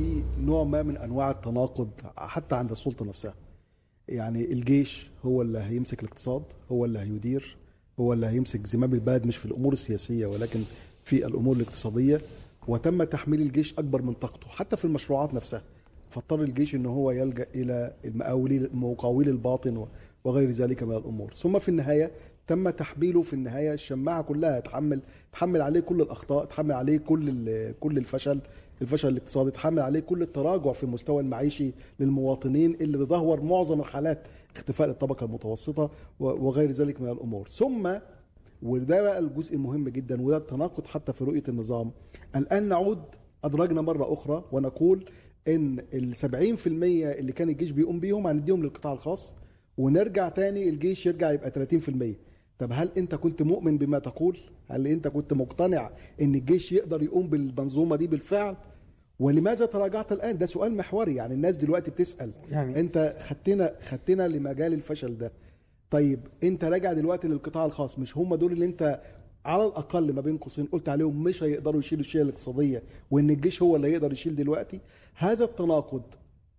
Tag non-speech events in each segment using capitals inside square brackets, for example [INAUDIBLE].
في نوع ما من أنواع التناقض حتى عند السلطة نفسها. يعني الجيش هو اللي هيمسك الاقتصاد هو اللي هيدير هو اللي هيمسك زمام البلد مش في الأمور السياسية ولكن في الأمور الاقتصادية. وتم تحميل الجيش أكبر من طاقته حتى في المشروعات نفسها. فاضطر الجيش ان هو يلجأ إلى مقاولي الباطن وغير ذلك من الأمور. ثم في النهاية تم تحميله في النهاية. الشماعة كلها تحمل تحمل عليه كل الأخطاء تحمل عليه كل كل الفشل. الفشل الاقتصادي تحمل عليه كل التراجع في المستوى المعيشي للمواطنين اللي تدهور معظم الحالات اختفاء الطبقة المتوسطة وغير ذلك من الأمور ثم وده بقى الجزء المهم جدا وده التناقض حتى في رؤية النظام الآن نعود أدرجنا مرة أخرى ونقول إن ال 70% اللي كان الجيش بيقوم بيهم هنديهم للقطاع الخاص ونرجع تاني الجيش يرجع يبقى 30% طب هل أنت كنت مؤمن بما تقول؟ هل أنت كنت مقتنع إن الجيش يقدر يقوم بالمنظومة دي بالفعل؟ ولماذا تراجعت الآن؟ ده سؤال محوري يعني الناس دلوقتي بتسأل. يعني أنت خدتنا خدتنا لمجال الفشل ده. طيب أنت راجع دلوقتي للقطاع الخاص مش هم دول اللي أنت على الأقل ما بين قوسين قلت عليهم مش هيقدروا يشيلوا الشيله الاقتصادية وإن الجيش هو اللي يقدر يشيل دلوقتي؟ هذا التناقض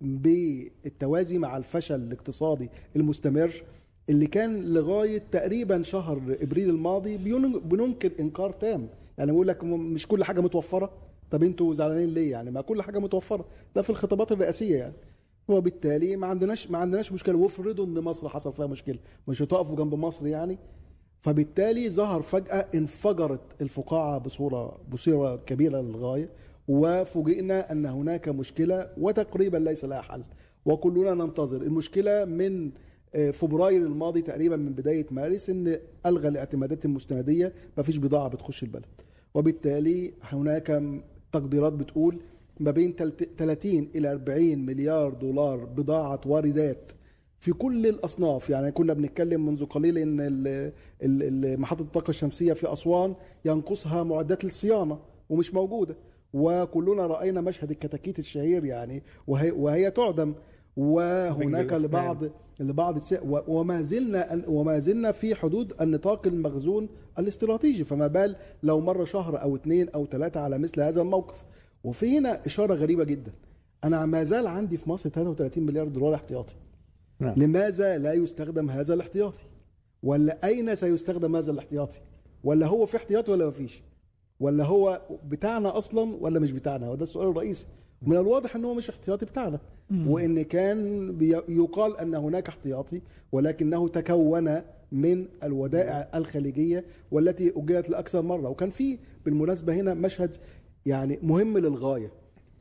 بالتوازي مع الفشل الاقتصادي المستمر اللي كان لغاية تقريبا شهر إبريل الماضي بننكر إنكار تام. يعني بيقول لك مش كل حاجة متوفرة. طب أنتوا زعلانين ليه يعني؟ ما كل حاجة متوفرة. ده في الخطابات الرئاسية يعني. وبالتالي ما عندناش ما عندناش مشكلة. وافرضوا إن مصر حصل فيها مشكلة. مش هتقفوا جنب مصر يعني. فبالتالي ظهر فجأة انفجرت الفقاعة بصوره بصوره كبيرة للغاية. وفوجئنا أن هناك مشكلة وتقريبا ليس لها حل. وكلنا ننتظر. المشكلة من فبراير الماضي تقريبا من بداية مارس إن ألغى الاعتمادات المستندية. ما فيش بضاعة بتخش البلد. وبالتالي هناك تقديرات بتقول ما بين 30 إلى 40 مليار دولار بضاعة واردات في كل الأصناف. يعني كنا بنتكلم منذ قليل إن محطة الطاقة الشمسية في أسوان ينقصها معدات الصيانة ومش موجودة. وكلنا رأينا مشهد الكتاكيت الشهير يعني وهي, وهي تعدم وهناك لبعض لبعض وما زلنا وما زلنا في حدود النطاق المخزون الاستراتيجي فما بال لو مر شهر أو اثنين أو ثلاثة على مثل هذا الموقف. وفي هنا إشارة غريبة جدا. أنا ما زال عندي في مصر 33 مليار دولار احتياطي. نعم. لماذا لا يستخدم هذا الاحتياطي؟ ولا أين سيستخدم هذا الاحتياطي؟ ولا هو في احتياطي ولا ما فيش؟ ولا هو بتاعنا أصلا ولا مش بتاعنا؟ وده السؤال الرئيسي. من الواضح إن هو مش احتياطي بتاعنا. وإن كان يقال أن هناك احتياطي ولكنه تكون من الودائع الخليجية والتي اجلت لأكثر مرة. وكان في بالمناسبة هنا مشهد يعني مهم للغاية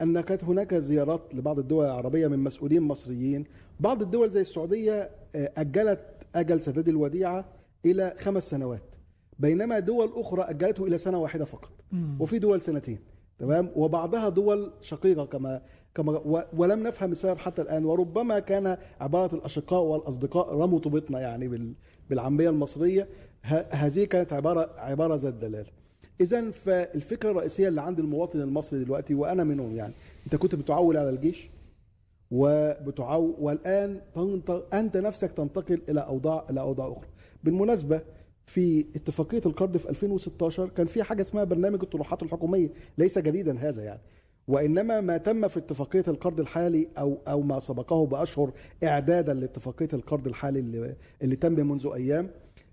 أن كانت هناك زيارات لبعض الدول العربية من مسؤولين مصريين. بعض الدول زي السعودية أجلت أجل سداد الوديعة إلى خمس سنوات بينما دول أخرى أجلته إلى سنة واحدة فقط. وفي دول سنتين. تمام؟ وبعضها دول شقيقة كما كما ولم نفهم السبب حتى الآن وربما كان عبارة الأشقاء والأصدقاء رموا طوبتنا يعني بالعامية المصرية. هذه كانت عباره عبارة ذات دلاله إذا فالفكرة الرئيسية اللي عند المواطن المصري دلوقتي وأنا منهم يعني أنت كنت بتعول على الجيش وبتعو والآن أنت نفسك تنتقل إلى اوضاع إلى أوضاع أخرى. بالمناسبة في اتفاقية القرض في 2016 كان في حاجة اسمها برنامج الطروحات الحكومية ليس جديدا هذا يعني. وإنما ما تم في اتفاقية القرض الحالي أو أو ما سبقه بأشهر اعدادا لاتفاقية القرض الحالي اللي, اللي تم منذ أيام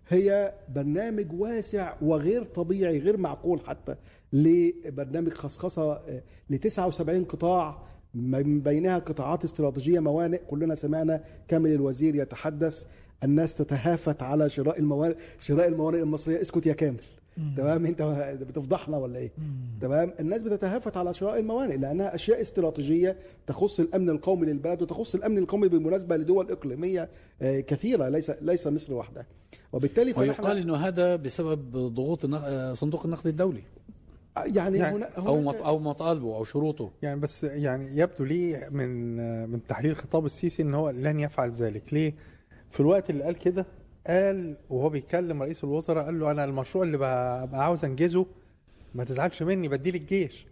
هي برنامج واسع وغير طبيعي غير معقول حتى لبرنامج خصخصة ل 79 قطاع من بينها قطاعات استراتيجية موانئ كلنا سمعنا كامل الوزير يتحدث. الناس تتهافت على شراء الموانئ شراء الموانئ المصرية. اسكت يا كامل. تمام؟ انت بتفضحنا ولا إيه؟ تمام؟ الناس بتتهافت على شراء الموانئ لأنها أشياء استراتيجية تخص الأمن القومي للبلد وتخص الأمن القومي بالمناسبة لدول إقليمية كثيرة ليس ليس مصر وحدها. وبالتالي ويقال إنه هذا بسبب ضغوط صندوق النقد الدولي. يعني, يعني هنا أو أو مطالبه أو شروطه. يعني بس يعني يبدو لي من من تحليل خطاب السيسي إن هو لن يفعل ذلك. ليه؟ في الوقت اللي قال كده قال وهو بيكلم رئيس الوزراء قال له أنا المشروع اللي بقى عاوز أنجزه ما تزعلش مني بديه للجيش.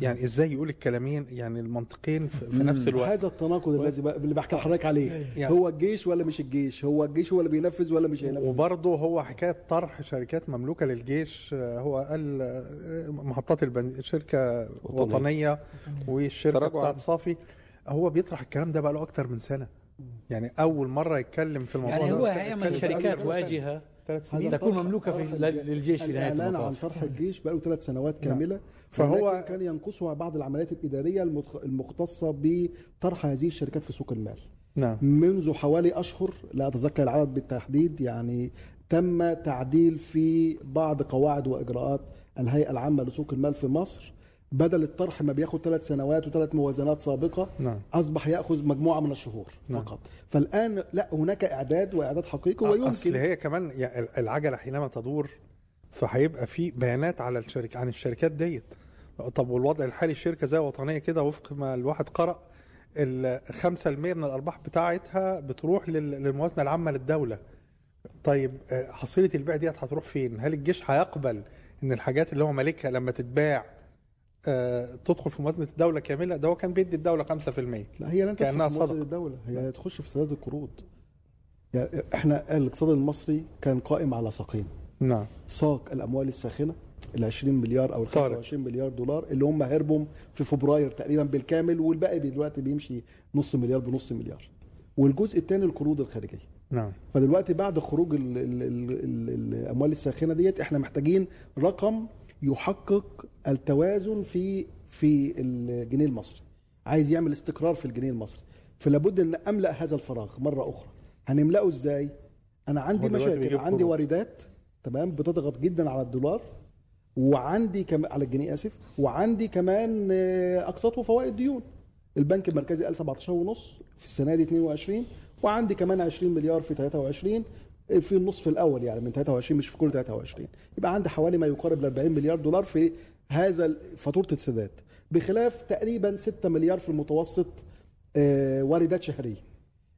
يعني إزاي يقول الكلامين يعني المنطقين في, في نفس الوقت. هذا التناقض الذي اللي بحكي لحضرتك عليه. يعني- هو الجيش ولا مش الجيش؟ هو الجيش هو اللي بينفذ ولا مش هينفذ؟ وبرضه هو حكاية طرح شركات مملوكة للجيش هو قال محطات البنزين شركة وطنية. والشركة بتاعت صافي. هو بيطرح الكلام ده بقى له أكتر من سنة. يعني أول مرة يتكلم في الموضوع يعني هو هيعمل بقاله شركات واجهة تكون مملوكة في- للجيش في نهاية الإعلان عن. طرح الجيش بقى له ثلاث سنوات كاملة. فهو- فهو كان ينقصها بعض العمليات الإدارية المتخ- المختصة بطرح هذه الشركات في سوق المال. نعم. منذ حوالي أشهر لا أتذكر العدد بالتحديد يعني تم تعديل في بعض قواعد وإجراءات الهيئة العامة لسوق المال في مصر بدل الطرح ما بياخد ثلاث سنوات وثلاث موازنات سابقة نعم. أصبح يأخذ مجموعة من الشهور نعم. فقط. فالآن لا هناك إعداد وإعداد حقيقي أصل ويمكن. هي كمان يعني العجلة حينما تدور فهيبقى في بيانات على الشركة عن الشركات ديت. طب والوضع الحالي الشركة زي وطنية كده وفق ما الواحد قرأ ال 5% من الأرباح بتاعتها بتروح لل- للموازنة العامة للدولة. طيب آه، حصيلة البيع ديت هتروح فين؟ هل الجيش هيقبل إن الحاجات اللي هو مالكها لما تتباع تدخل في موازنه الدولة كاملة ده هو كان بيدي الدولة 5% لا هي لن في موازنة صدقة. الدولة هي تخش في سداد القروض. يعني إحنا الاقتصاد المصري كان قائم على ساقين. نعم. ساق الأموال الساخنة ال 20 مليار أو ال طارق. 25 مليار دولار اللي هم هربوا في فبراير تقريبا بالكامل والباقي دلوقتي بيمشي نص مليار بنص مليار. والجزء الثاني القروض الخارجية. نعم. فدلوقتي بعد خروج ال ال ال ال الأموال الساخنة ديت إحنا محتاجين رقم يحقق التوازن في في الجنيه المصري. عايز يعمل استقرار في الجنيه المصري. فلابد أن أملأ هذا الفراغ مرة أخرى. هنملأه إزاي؟ أنا عندي مشاكل عندي. واردات تمام؟ بتضغط جدا على الدولار وعندي كمان على الجنيه آسف وعندي كمان آه، أقساط وفوائد ديون. البنك المركزي قال 17 ونص في السنة دي 22 وعندي كمان 20 مليار في 23 في النصف الأول يعني من 23 مش في كل 23 يبقى عندي حوالي ما يقارب ل 40 مليار دولار في هذا ال- فاتورة السداد بخلاف تقريبا 6 مليار في المتوسط آه، واردات شهرية.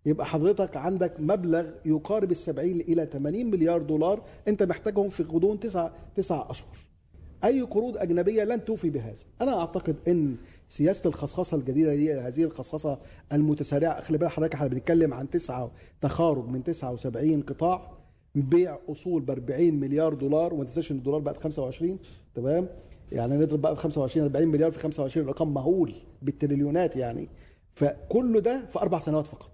يبقى حضرتك عندك مبلغ يقارب ال 70 إلى 80 مليار دولار أنت محتاجهم في غضون 9 9 أشهر. أي قروض أجنبية لن توفي بهذا. أنا أعتقد إن سياسة الخصخصة الجديدة دي هذه الخصخصة المتسارعة خلي بالك حضرتك إحنا بنتكلم عن تسعة تخارج من 79 قطاع بيع أصول ب 40 مليار دولار وما تنساش إن الدولار بقى ب 25 تمام؟ يعني نضرب بقى ب 25 40 مليار في 25 رقم مهول بالتريليونات يعني. فكل ده في أربع سنوات فقط.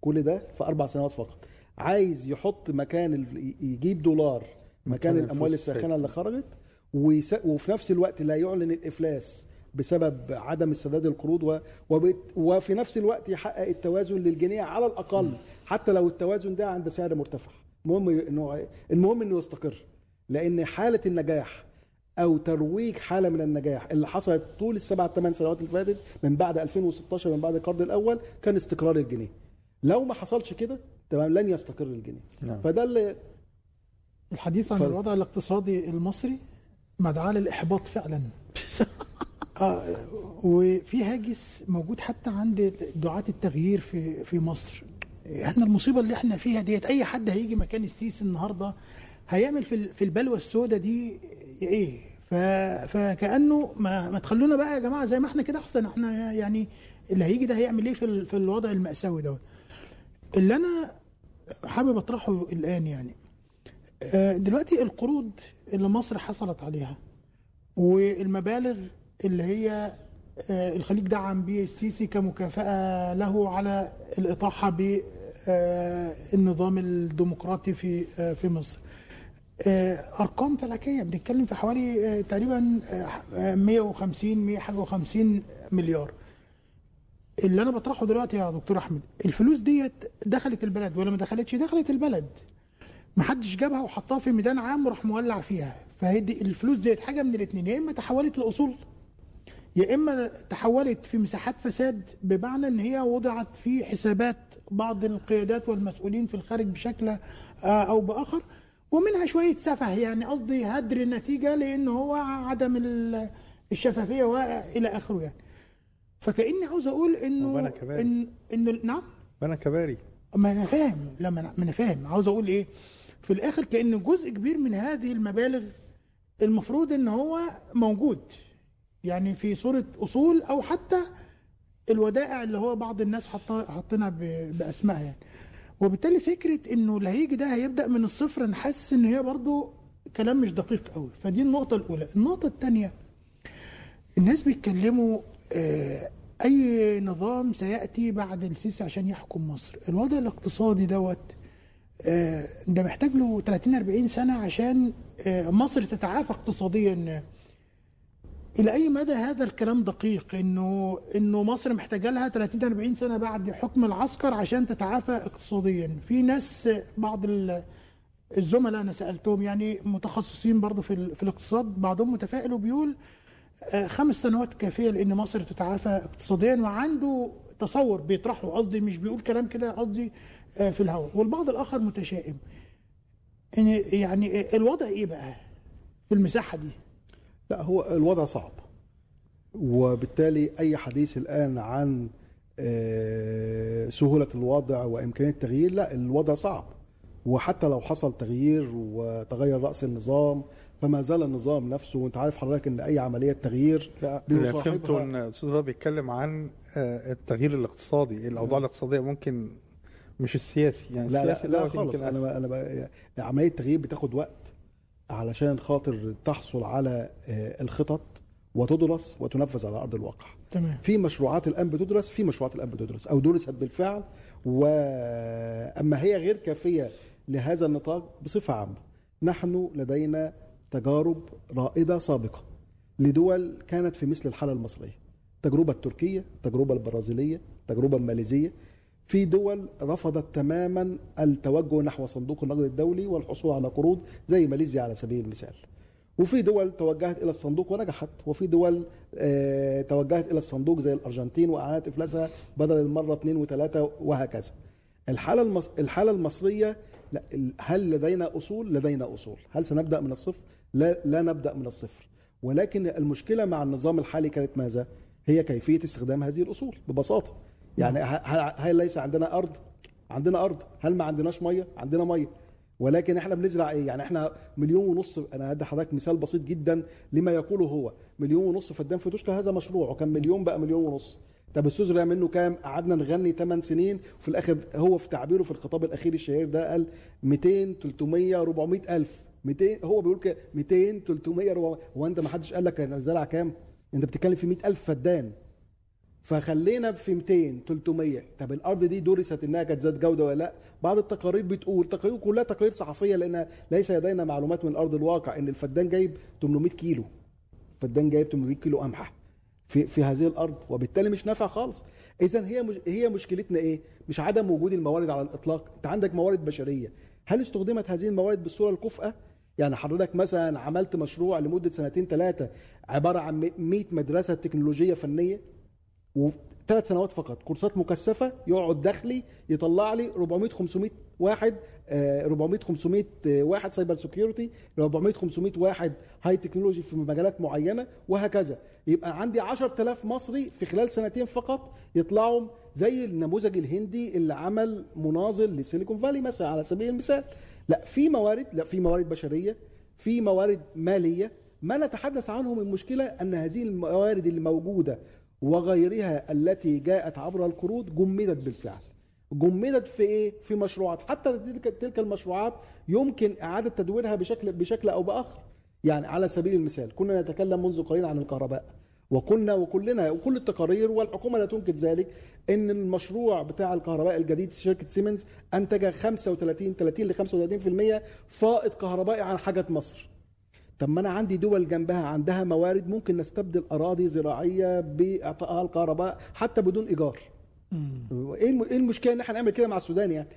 كل ده في أربع سنوات فقط. عايز يحط مكان يجيب دولار مكان الأموال الساخنة اللي خرجت. وفي نفس الوقت لا يعلن الإفلاس بسبب عدم السداد القروض. وفي نفس الوقت يحقق التوازن للجنيه على الأقل حتى لو التوازن ده عند سعر مرتفع المهم إنه المهم إنه يستقر لأن حالة النجاح أو ترويج حالة من النجاح اللي حصلت طول السبع ثمان سنوات اللي فاتت من بعد 2016 من بعد القرض الأول كان استقرار الجنيه لو ما حصلش كده تمام لن يستقر الجنيه نعم. فده اللي الحديث عن اتفضل. الوضع الاقتصادي المصري مدعاة للإحباط فعلا. [LAUGHS] آه، وفي هاجس موجود حتى عند دعاة التغيير في في مصر. إحنا المصيبة اللي إحنا فيها ديت أي حد هيجي مكان السيسي النهاردة هيعمل في في البلوى السوداء دي إيه؟ ف فكأنه ما, ما تخلونا بقى يا جماعة زي ما إحنا كده أحسن. إحنا يعني اللي هيجي ده هيعمل إيه في في الوضع المأساوي دوت؟ اللي أنا حابب أطرحه الآن يعني دلوقتي القروض اللي مصر حصلت عليها والمبالغ اللي هي آه، الخليج دعم بيه السيسي كمكافأة له على الإطاحة بالنظام الديمقراطي في آه، في مصر. آه، أرقام فلكية بنتكلم في حوالي آه، تقريبا آه، 150 100 حاجة و50 مليار. اللي أنا بطرحه دلوقتي يا دكتور أحمد الفلوس ديت دخلت البلد ولا ما دخلتش؟ دخلت البلد. محدش جابها وحطها في ميدان عام وراح مولع فيها. فهدي الفلوس ديت حاجة من الاثنين يا إما تحولت لأصول يا إما تحولت في مساحات فساد بمعنى إن هي وضعت في حسابات بعض القيادات والمسؤولين في الخارج بشكل آه، أو بآخر ومنها شوية سفه يعني قصدي هدر النتيجة لأن هو عدم ال- الشفافية وإلى آخره يعني. فكأني عاوز أقول إنه كباري. ان ان نعم؟ بنى كباري. ما أنا فاهم أنا ما أنا فاهم. عاوز أقول إيه؟ في الآخر كأن جزء كبير من هذه المبالغ المفروض إن هو موجود يعني في صورة أصول أو حتى الودائع اللي هو بعض الناس حاطينها ب- باسمائها يعني. وبالتالي فكرة إنه اللي هيجي ده هيبدأ من الصفر أنا حاسس إن هي برضو كلام مش دقيق قوي فدي النقطة الأولى. النقطة الثانية الناس بيتكلموا آه، أي نظام سيأتي بعد السيسي عشان يحكم مصر. الوضع الاقتصادي دوت آه، ده محتاج له 30 40 سنة عشان آه، مصر تتعافى اقتصاديا. إلى أي مدى هذا الكلام دقيق؟ إنه إنه مصر محتاجة لها 30 40 سنة بعد حكم العسكر عشان تتعافى اقتصاديا. في ناس بعض ال- الزملاء أنا سألتهم يعني متخصصين برضه في, في الاقتصاد بعضهم متفائل وبيقول آه، خمس سنوات كافية لإن مصر تتعافى اقتصاديا. وعنده تصور بيطرحه قصدي مش بيقول كلام كده قصدي في الهواء. والبعض الآخر متشائم. إن- يعني الوضع إيه بقى في المساحة دي؟ لا هو الوضع صعب. وبالتالي أي حديث الآن عن آه، سهولة الوضع وإمكانية التغيير لا الوضع صعب. وحتى لو حصل تغيير وتغير رأس النظام فما زال النظام نفسه وأنت عارف حضرتك إن أي عملية تغيير مصاحبها- فهمته إن الاستاذ ده بيتكلم عن آه، التغيير الاقتصادي. الأوضاع الاقتصادية ممكن مش السياسي يعني لا لا, السياسي لا دوت خالص. يمكن أنا أنا ب- عملية التغيير بتاخد وقت علشان خاطر تحصل على آه، الخطط وتدرس وتنفذ على أرض الواقع. تمام. في مشروعات الآن بتدرس في مشروعات الآن بتدرس أو درست بالفعل واما هي غير كافية لهذا النطاق بصفة عامة نحن لدينا تجارب رائدة سابقة لدول كانت في مثل الحالة المصرية. التجربه التركية التجربه البرازيلية التجربه الماليزية في دول رفضت تماما التوجه نحو صندوق النقد الدولي والحصول على قروض زي ماليزيا على سبيل المثال. وفي دول توجهت إلى الصندوق ونجحت. وفي دول آه، توجهت إلى الصندوق زي الأرجنتين واعادت إفلاسها بدل المرة اثنين وثلاثه وهكذا. الحالة. الحالة المصرية هل لدينا أصول؟ لدينا أصول. هل سنبدأ من الصفر؟ لا لا نبدأ من الصفر. ولكن المشكلة مع النظام الحالي كانت ماذا؟ هي كيفية استخدام هذه الأصول ببساطة. يعني هل ليس عندنا أرض؟ عندنا أرض. هل ما عندناش مية؟ عندنا مية. ولكن إحنا بنزرع إيه؟ يعني إحنا مليون ونص أنا هدي حضرتك مثال بسيط جدا لما يقوله هو. مليون ونص فدان في توشكا هذا مشروع وكان مليون بقى مليون ونص. طب استزرع منه كام؟ قعدنا نغني 8 سنين وفي الآخر هو في تعبيره في الخطاب الأخير الشهير ده قال 200 300 400 ألف. 200 هو بيقول كده 200 300 400 هو أنت ما حدش قال لك أنا زرع كام؟ أنت بتتكلم في 100 ألف فدان. فخلينا في 200 300 طب الأرض دي درست إنها كانت ذات جودة ولا لأ؟ بعض التقارير بتقول تقارير كلها تقارير صحفية لأن ليس لدينا معلومات من أرض الواقع إن الفدان جايب 800 كيلو. فدان جايب 800 كيلو قمح في في هذه الأرض وبالتالي مش نافع خالص. إذا هي مش هي مشكلتنا إيه؟ مش عدم وجود الموارد على الإطلاق. أنت عندك موارد بشرية. هل استخدمت هذه الموارد بالصورة الكفءة؟ يعني حضرتك مثلا عملت مشروع لمدة سنتين ثلاثة عبارة عن 100 مدرسة تكنولوجية فنية؟ وثلاث سنوات فقط. كورسات مكثفة يقعد دخلي يطلع لي 400 500 واحد آه، 400 500 واحد cyber security 400 500 واحد high technology في مجالات معينة وهكذا. يبقى عندي 10000 مصري في خلال سنتين فقط يطلعوا زي النموذج الهندي اللي عمل مناظر لسيليكون فالي مثلا على سبيل المثال. لا في موارد لا في موارد بشرية في موارد مالية. ما نتحدث عنهم المشكلة أن هذه الموارد اللي موجوده وغيرها التي جاءت عبر القروض جمدت بالفعل. جمدت في إيه؟ في مشروعات. حتى تلك تلك المشروعات يمكن إعادة تدويرها بشكل بشكل أو بآخر. يعني على سبيل المثال كنا نتكلم منذ قليل عن الكهرباء. وقلنا وكلنا وكل التقارير والحكومة لا تنكر ذلك إن المشروع بتاع الكهرباء الجديد شركة سيمنز أنتج 35 30 ل 35% فائض كهربائي عن حاجة مصر. طب ما أنا عندي دول جنبها عندها موارد ممكن نستبدل أراضي زراعية باعطائها الكهرباء حتى بدون إيجار. إيه إيه المشكلة إن إحنا نعمل كده مع السودان يعني؟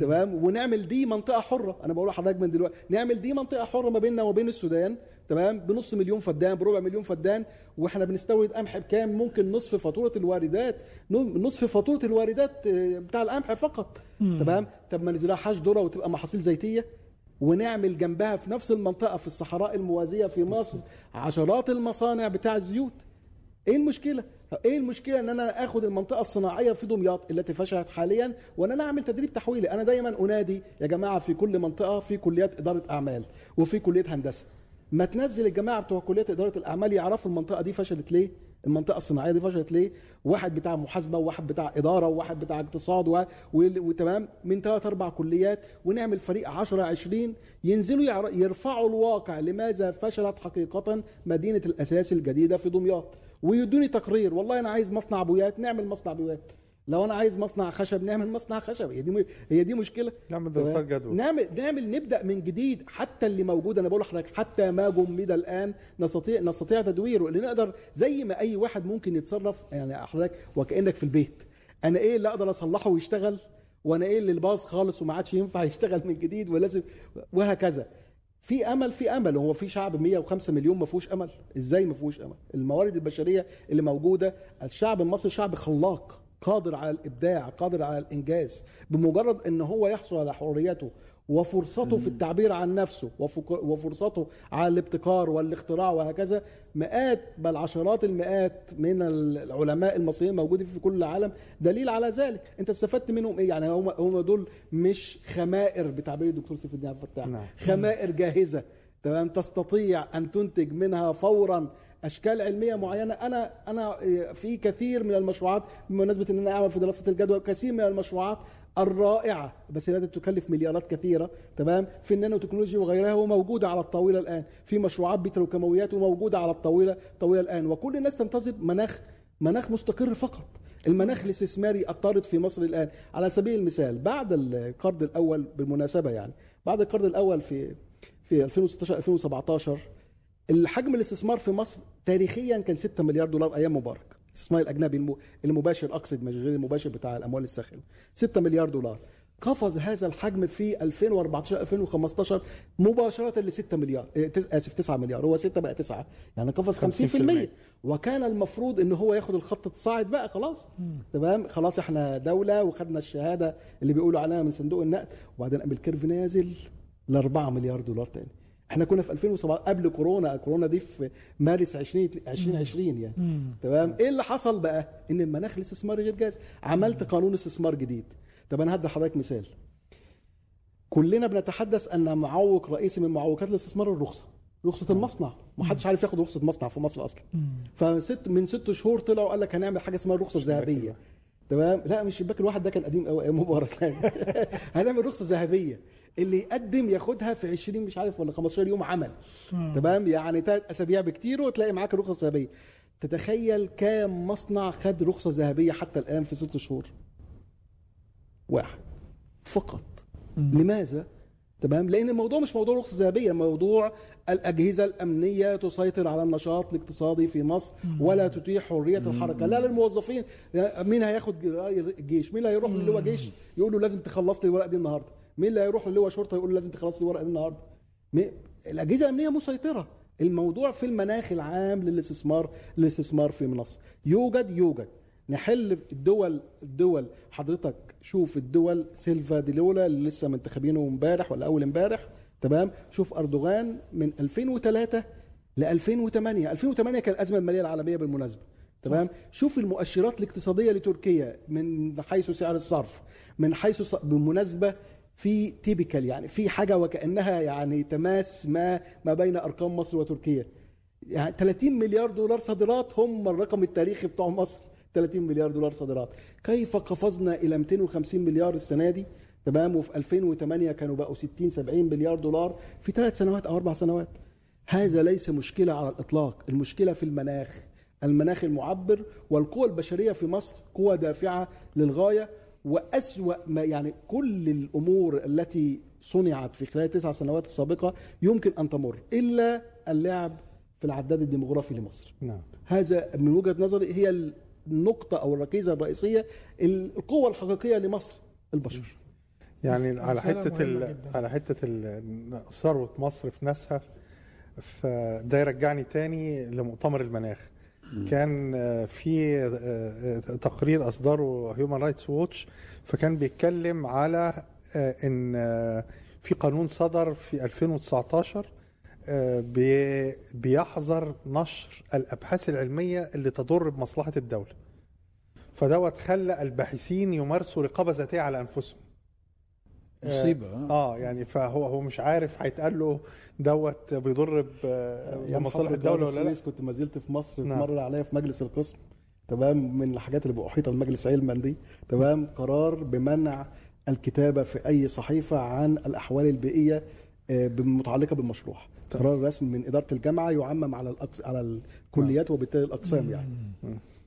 تمام؟ ونعمل دي منطقة حرة. أنا بقول لحضرتك من دلوقتي نعمل دي منطقة حرة ما بيننا وبين السودان تمام؟ بنص مليون فدان بربع مليون فدان وإحنا بنستورد قمح بكام؟ ممكن نصف فاتورة الواردات نصف فاتورة الواردات آه، بتاع القمح فقط. تمام؟ طب ما نزرعهاش ذرة وتبقى محاصيل زيتية. ونعمل جنبها في نفس المنطقة في الصحراء الموازية في مصر عشرات المصانع بتاع الزيوت. إيه المشكلة؟ إيه المشكلة إن أنا آخد المنطقة الصناعية في دمياط التي فشلت حاليا وان أنا اعمل تدريب تحويلي؟ أنا دايما أنادي يا جماعة في كل منطقة في كليات إدارة أعمال وفي كليه هندسة. ما تنزل الجماعة بتوع كلية إدارة الأعمال يعرفوا المنطقة دي فشلت ليه؟ المنطقة الصناعية دي فشلت ليه؟ واحد بتاع محاسبة وواحد بتاع إدارة وواحد بتاع اقتصاد و... وتمام؟ من ثلاث أربع كليات ونعمل فريق 10 20 ينزلوا يعر... يرفعوا الواقع لماذا فشلت حقيقة مدينة الأساس الجديدة في دمياط. ويدوني تقرير والله أنا عايز مصنع بويات نعمل مصنع بويات لو أنا عايز مصنع خشب نعمل مصنع خشب. هي دي هي دي مشكلة. نعمل دراسات جدوى نعمل نعمل نبدأ من جديد حتى اللي موجود. أنا بقول لحضرتك حتى ما جمد الآن نستطيع نستطيع تدويره. اللي نقدر زي ما أي واحد ممكن يتصرف يعني حضرتك وكأنك في البيت. أنا إيه اللي أقدر أصلحه ويشتغل؟ وأنا إيه اللي باظ خالص وما عادش ينفع [LAUGHS] يشتغل من جديد ولازم وهكذا. في أمل في أمل. هو في شعب 105 مليون ما فيهوش أمل. إزاي ما فيهوش أمل؟ الموارد البشرية اللي موجودة الشعب المصري شعب خلاق. قادر على الإبداع قادر على الإنجاز بمجرد إن هو يحصل على حريته وفرصته في التعبير عن نفسه وفرصته على الابتكار والاختراع وهكذا مئات بل عشرات المئات من العلماء المصريين موجودين في كل العالم دليل على ذلك. أنت استفدت منهم إيه؟ يعني هم هم دول مش خمائر بتعبير الدكتور سيف الدين عبد الفتاح. نعم. خمائر جاهزة تمام؟ تستطيع أن تنتج منها فورا أشكال علمية معينة. أنا أنا في كثير من المشروعات بمناسبة إن أنا اعمل في دراسة الجدوى كثير من المشروعات الرائعة بس لا تكلف مليارات كثيرة تمام؟ في النانو تكنولوجيا وغيرها وموجوده على الطاولة الآن. في مشروعات بتروكيماويات وموجودة على الطاولة طاولة الآن. وكل الناس تنتظر مناخ مناخ مستقر فقط. المناخ الاستثماري الطارد في مصر الآن. على سبيل المثال بعد القرض الأول بالمناسبة يعني بعد القرض الأول في في 2016 2017 الحجم الاستثمار في مصر تاريخيا كان 6 مليار دولار أيام مبارك. الاستثمار الاجنبي المباشر أقصد مش غير المباشر بتاع الأموال الساخنة. 6 مليار دولار. قفز هذا الحجم في 2014 2015 مباشرة ل 6 مليار آسف 9 مليار. هو 6 بقى 9 يعني قفز 50% وكان المفروض إن هو ياخد الخط الصاعد بقى خلاص. تمام؟ خلاص إحنا دولة وخدنا الشهادة اللي بيقولوا عليها من صندوق النقد. وبعدين قام الكيرف نازل ل 4 مليار دولار تاني. إحنا كنا في 2007 قبل كورونا كورونا دي في مارس 20 2020 يعني. تمام؟ إيه اللي حصل بقى؟ إن المناخ الاستثماري غير جاهز. عملت قانون استثمار جديد. طب أنا هدي لحضرتك مثال. كلنا بنتحدث أن معوق رئيسي من معوقات الاستثمار الرخصة رخصة المصنع. ما حدش عارف ياخد رخصة مصنع في مصر أصلا. فست من ست شهور طلعوا قال لك هنعمل حاجة اسمها الرخصه الذهبيه تمام؟ لا مش الشباك الواحد ده كان قديم قوي مبارك. يعني [LAUGHS] هنعمل رخصة ذهبية. اللي يقدم ياخدها في 20 مش عارف ولا 15 يوم عمل. تمام؟ يعني ثلاث أسابيع بكتير وتلاقي معاك الرخصه الذهبيه تتخيل كام مصنع خد رخصة ذهبية حتى الآن في ست شهور؟ واحد. فقط. لماذا؟ تمام؟ لأن الموضوع مش موضوع رخصة ذهبية موضوع الأجهزة الأمنية تسيطر على النشاط الاقتصادي في مصر ولا تتيح حرية الحركة. لا للموظفين. مين هياخد الجيش مين اللي هيروح اللي هو جيش يقول له لازم تخلص لي الورقة دي النهارده. مين اللي هيروح هو شرطة يقول له لازم تخلص لي الورقه دي النهارده؟ الأجهزة الأمنية مسيطرة. الموضوع في المناخ العام للاستثمار للاستثمار في مصر يوجد يوجد. نحل الدول الدول. حضرتك شوف الدول. سيلفا دي لولا اللي لسه منتخبينه امبارح ولا أول امبارح. تمام؟ شوف أردوغان من 2003 ل 2008 2008 كان الازمه الماليه العالمية بالمناسبة. تمام؟ شوف المؤشرات الاقتصادية لتركيا من حيث سعر الصرف من حيث بالمناسبه في تيبيكال يعني في حاجة وكأنها يعني تماس ما ما بين أرقام مصر وتركيا. يعني 30 مليار دولار صادرات هم الرقم التاريخي بتوع مصر. 30 مليار دولار صادرات. كيف قفزنا إلى 250 مليار السنة دي؟ تمام وفي 2008 كانوا بقوا 60 70 مليار دولار في ثلاث سنوات أو أربع سنوات. هذا ليس مشكلة على الإطلاق. المشكلة في المناخ. المناخ المعبر والقوى البشرية في مصر قوى دافعة للغاية. وأسوأ ما يعني كل الأمور التي صنعت في خلال التسع سنوات السابقة يمكن أن تمر إلا اللعب في العداد الديموغرافي لمصر. نعم. هذا من وجهة نظري هي النقطة أو الركيزة الرئيسية القوة الحقيقية لمصر البشر. يعني على حتة ال... على حتة ال... ثروة مصر في ناسها فده يرجعني تاني لمؤتمر المناخ. كان في تقرير أصدره هيومن رايتس ووتش فكان بيتكلم على إن في قانون صدر في 2019 بيحظر نشر الأبحاث العلمية اللي تضر بمصلحة الدولة. فدوت خلى الباحثين يمارسوا رقابة ذاتية على أنفسهم. مصيبة آه. آه. يعني فهو هو مش عارف هيتقال له دوت بيضر ب- أيام بمصالح الدولة ولا لا؟ كنت ما زلت في مصر نعم. مر عليا في مجلس القسم تمام من الحاجات اللي بأحيط المجلس علما دي تمام قرار بمنع الكتابة في أي صحيفة عن الأحوال البيئية آه، متعلقة بالمشروع. قرار رسمي من إدارة الجامعة يعمم على الأقس... على الكليات وبالتالي الأقسام يعني.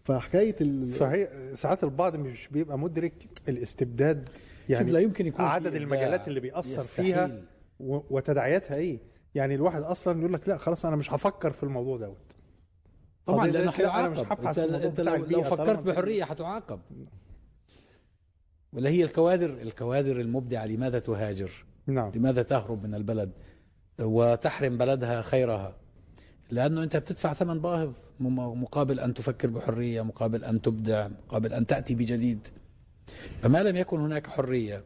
فحكاية ال... فهي ساعات البعض مش بيبقى مدرك الاستبداد يعني لا يمكن يكون عدد. المجالات اللي بيأثر يستحيل. فيها وتداعياتها إيه يعني الواحد أصلا يقول لك لا خلاص أنا مش هفكر في الموضوع دوت طبعا لأنه هبحث أنت, أنت لو, لو فكرت بحرية حتعاقب ولا هي الكوادر الكوادر المبدعة لماذا تهاجر؟ نعم لماذا تهرب من البلد وتحرم بلدها خيرها؟ لأنه أنت بتدفع ثمن باهظ مقابل أن تفكر بحرية، مقابل أن تبدع، مقابل أن تأتي بجديد. فما لم يكن هناك حرية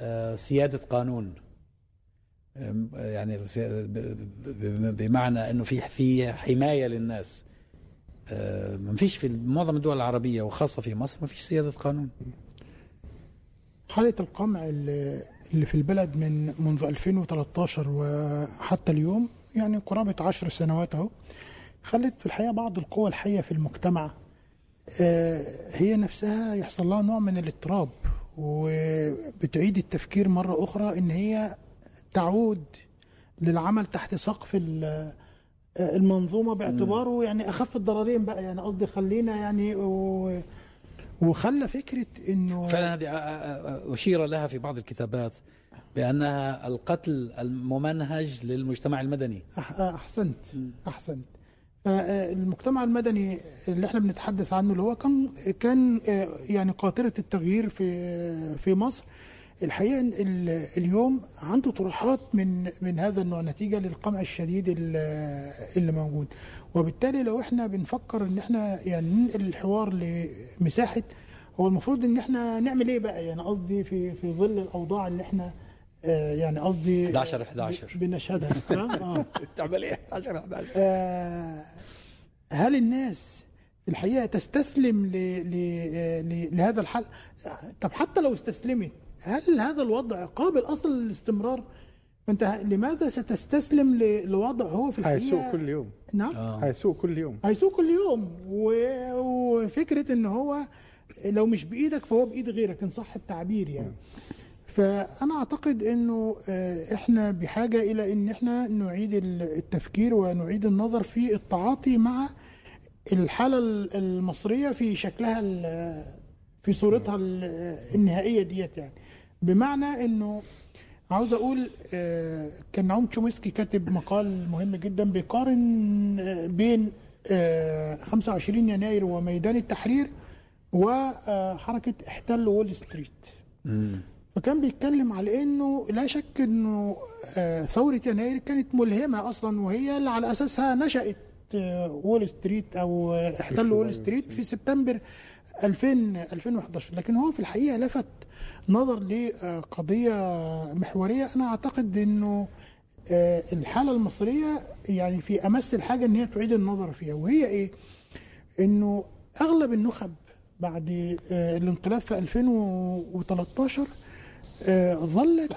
وسياده قانون أم، يعني بمعنى إنه في في حماية للناس أه، ما فيش في معظم الدول العربية وخاصة في مصر ما فيش سيادة قانون. حالة القمع اللي في البلد من منذ 2013 وحتى اليوم يعني قرابة عشر سنوات أهو خلت في الحقيقة بعض القوى الحية في المجتمع آه، هي نفسها يحصل لها نوع من الاضطراب وبتعيد التفكير مرة أخرى إن هي تعود للعمل تحت سقف آه، المنظومة باعتباره يعني أخف الضررين بقى يعني قصدي خلينا يعني و- وخلى فكرة إنه فعلا هذه أ- أشير لها في بعض الكتابات بأنها القتل الممنهج للمجتمع المدني. أح- أحسنت أحسنت. آه، المجتمع المدني اللي إحنا بنتحدث عنه اللي هو كان كان آه، يعني قاطره التغيير في في مصر. الحقيقة اليوم عنده طروحات من من هذا النوع نتيجة للقمع الشديد ال- اللي موجود. وبالتالي لو إحنا بنفكر إن إحنا يعني ننقل الحوار لمساحة هو المفروض إن إحنا نعمل إيه بقى؟ يعني قصدي في في ظل الأوضاع اللي إحنا آه، يعني قصدي 11 11. ب- بنشهدها. [LAUGHS] آه. تعمل إيه؟ 11 11 آه، هل الناس الحقيقة تستسلم ل... ل... ل... لهذا الحل؟ طب حتى لو استسلمت هل هذا الوضع قابل أصلا للاستمرار انت ه- لماذا ستستسلم ل... لوضع هو في الحقيقة؟ هيسوق كل يوم. نعم. آه. هيسوق كل يوم. هيسوق كل يوم. و... وفكرة إن هو لو مش بإيدك فهو بإيد غيرك إن صح التعبير يعني. فأنا أعتقد إنه آه، إحنا بحاجة إلى إن إحنا نعيد ال- التفكير ونعيد النظر في التعاطي مع الحالة ال- المصرية في شكلها في صورتها ال- النهائية ديت يعني. بمعنى إنه عاوز أقول آه، كان نعوم تشومسكي كاتب مقال مهم جدا بيقارن آه، بين آه، 25 يناير وميدان التحرير وحركه احتل وول ستريت. فكان بيتكلم على إنه لا شك إنه آه، ثورة يناير كانت ملهمة أصلا وهي اللي على أساسها نشأت آه، وول ستريت أو آه، احتل وول ستريت في سبتمبر 2000 2011 لكن هو في الحقيقة لفت نظر لقضيه محورية. أنا أعتقد إنه آه، الحالة المصرية يعني في أمس الحاجة إن هي تعيد النظر فيها. وهي إيه؟ إنه أغلب النخب بعد آه، الانقلاب في 2013 آه، ظلت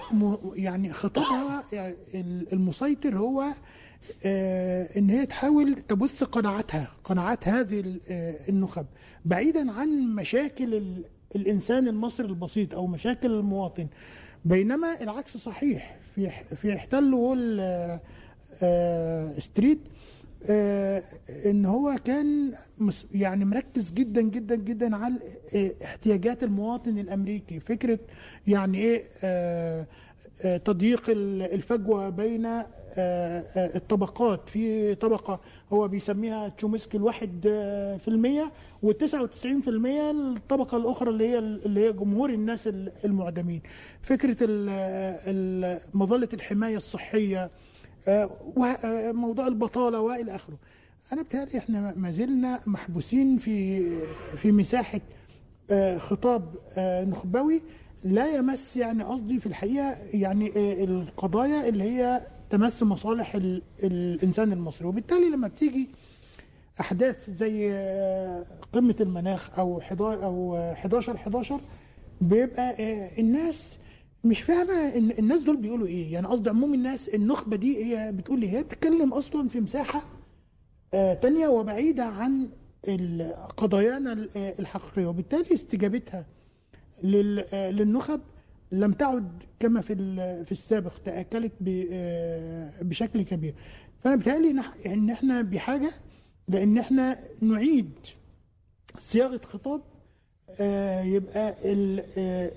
يعني خطابها يعني ال- المسيطر هو آه، إن هي تحاول تبث قناعاتها قناعات هذه آه، النخب. بعيدا عن مشاكل ال- الإنسان المصري البسيط أو مشاكل المواطن بينما العكس صحيح. في في احتل وول آه، آه، ستريت آه، إن هو كان يعني مركز جدا جدا جدا على آه، احتياجات المواطن الأمريكي. فكرة يعني إيه آه، آه، تضييق ال- الفجوة بين آه، آه، الطبقات في طبقة هو بيسميها تشومسكي الواحد آه، في المية والتسعة وتسعين في المية الطبقة الأخرى اللي هي اللي هي جمهور الناس ال- المعدمين فكرة مظلة الحماية الصحية آه، وه- آه، موضوع البطالة وإلى آخره. أنا بتهيألي إحنا ما زلنا محبوسين في في مساحة آه، خطاب نخبوي لا يمس يعني قصدي في الحقيقة يعني القضايا اللي هي تمس مصالح ال- الإنسان المصري. وبالتالي لما بتيجي أحداث زي آه، قمة المناخ أو 11 أو آه، 11 11 بيبقى آه، الناس مش فاهمة الناس دول بيقولوا إيه. يعني قصدي عموم الناس النخبة دي هي بتقول إيه. هي بتتكلم أصلا في مساحة آه، تانية وبعيدة عن قضايانا ال- الحقيقية. وبالتالي استجابتها لل- للنخب لم تعد كما في في السابق تأكلت ب- آه، بشكل كبير. فأنا بيتهيألي نح- إن إحنا بحاجة لأن إحنا نعيد صياغة خطاب آه، يبقى آه،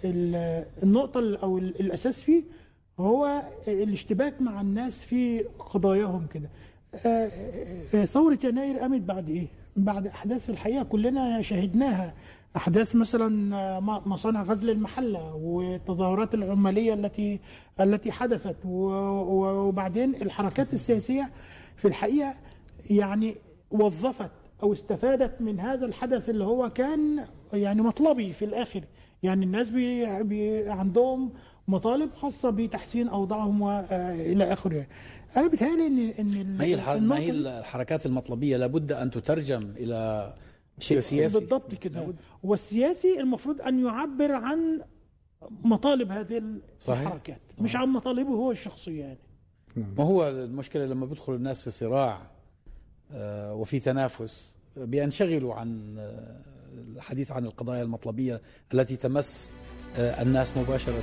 ال- النقطة ال- أو ال- الأساس فيه هو الاشتباك مع الناس في قضاياهم كده. ثورة يناير قامت بعد إيه؟ بعد أحداث الحقيقة كلنا شاهدناها أحداث مثلا آه، مصانع غزل المحلة والتظاهرات العمالية التي التي حدثت وبعدين الحركات السياسية في الحقيقة يعني وظفت أو استفادت من هذا الحدث اللي هو كان يعني مطلبي في الآخر يعني الناس بي بي عندهم مطالب خاصة بتحسين أوضاعهم والى آخره يعني. أنا بيتهيألي إن إن ما هي الحركات المطلبية لابد أن تترجم إلى شيء سياسي. بالضبط كده. والسياسي المفروض أن يعبر عن مطالب هذه صحيح. الحركات مش عن مطالبه هو الشخصيه يعني. ما هو المشكلة لما بيدخل الناس في صراع آه، وفي تنافس بينشغلوا عن آه، الحديث عن القضايا المطلبية التي تمس آه، الناس مباشرة.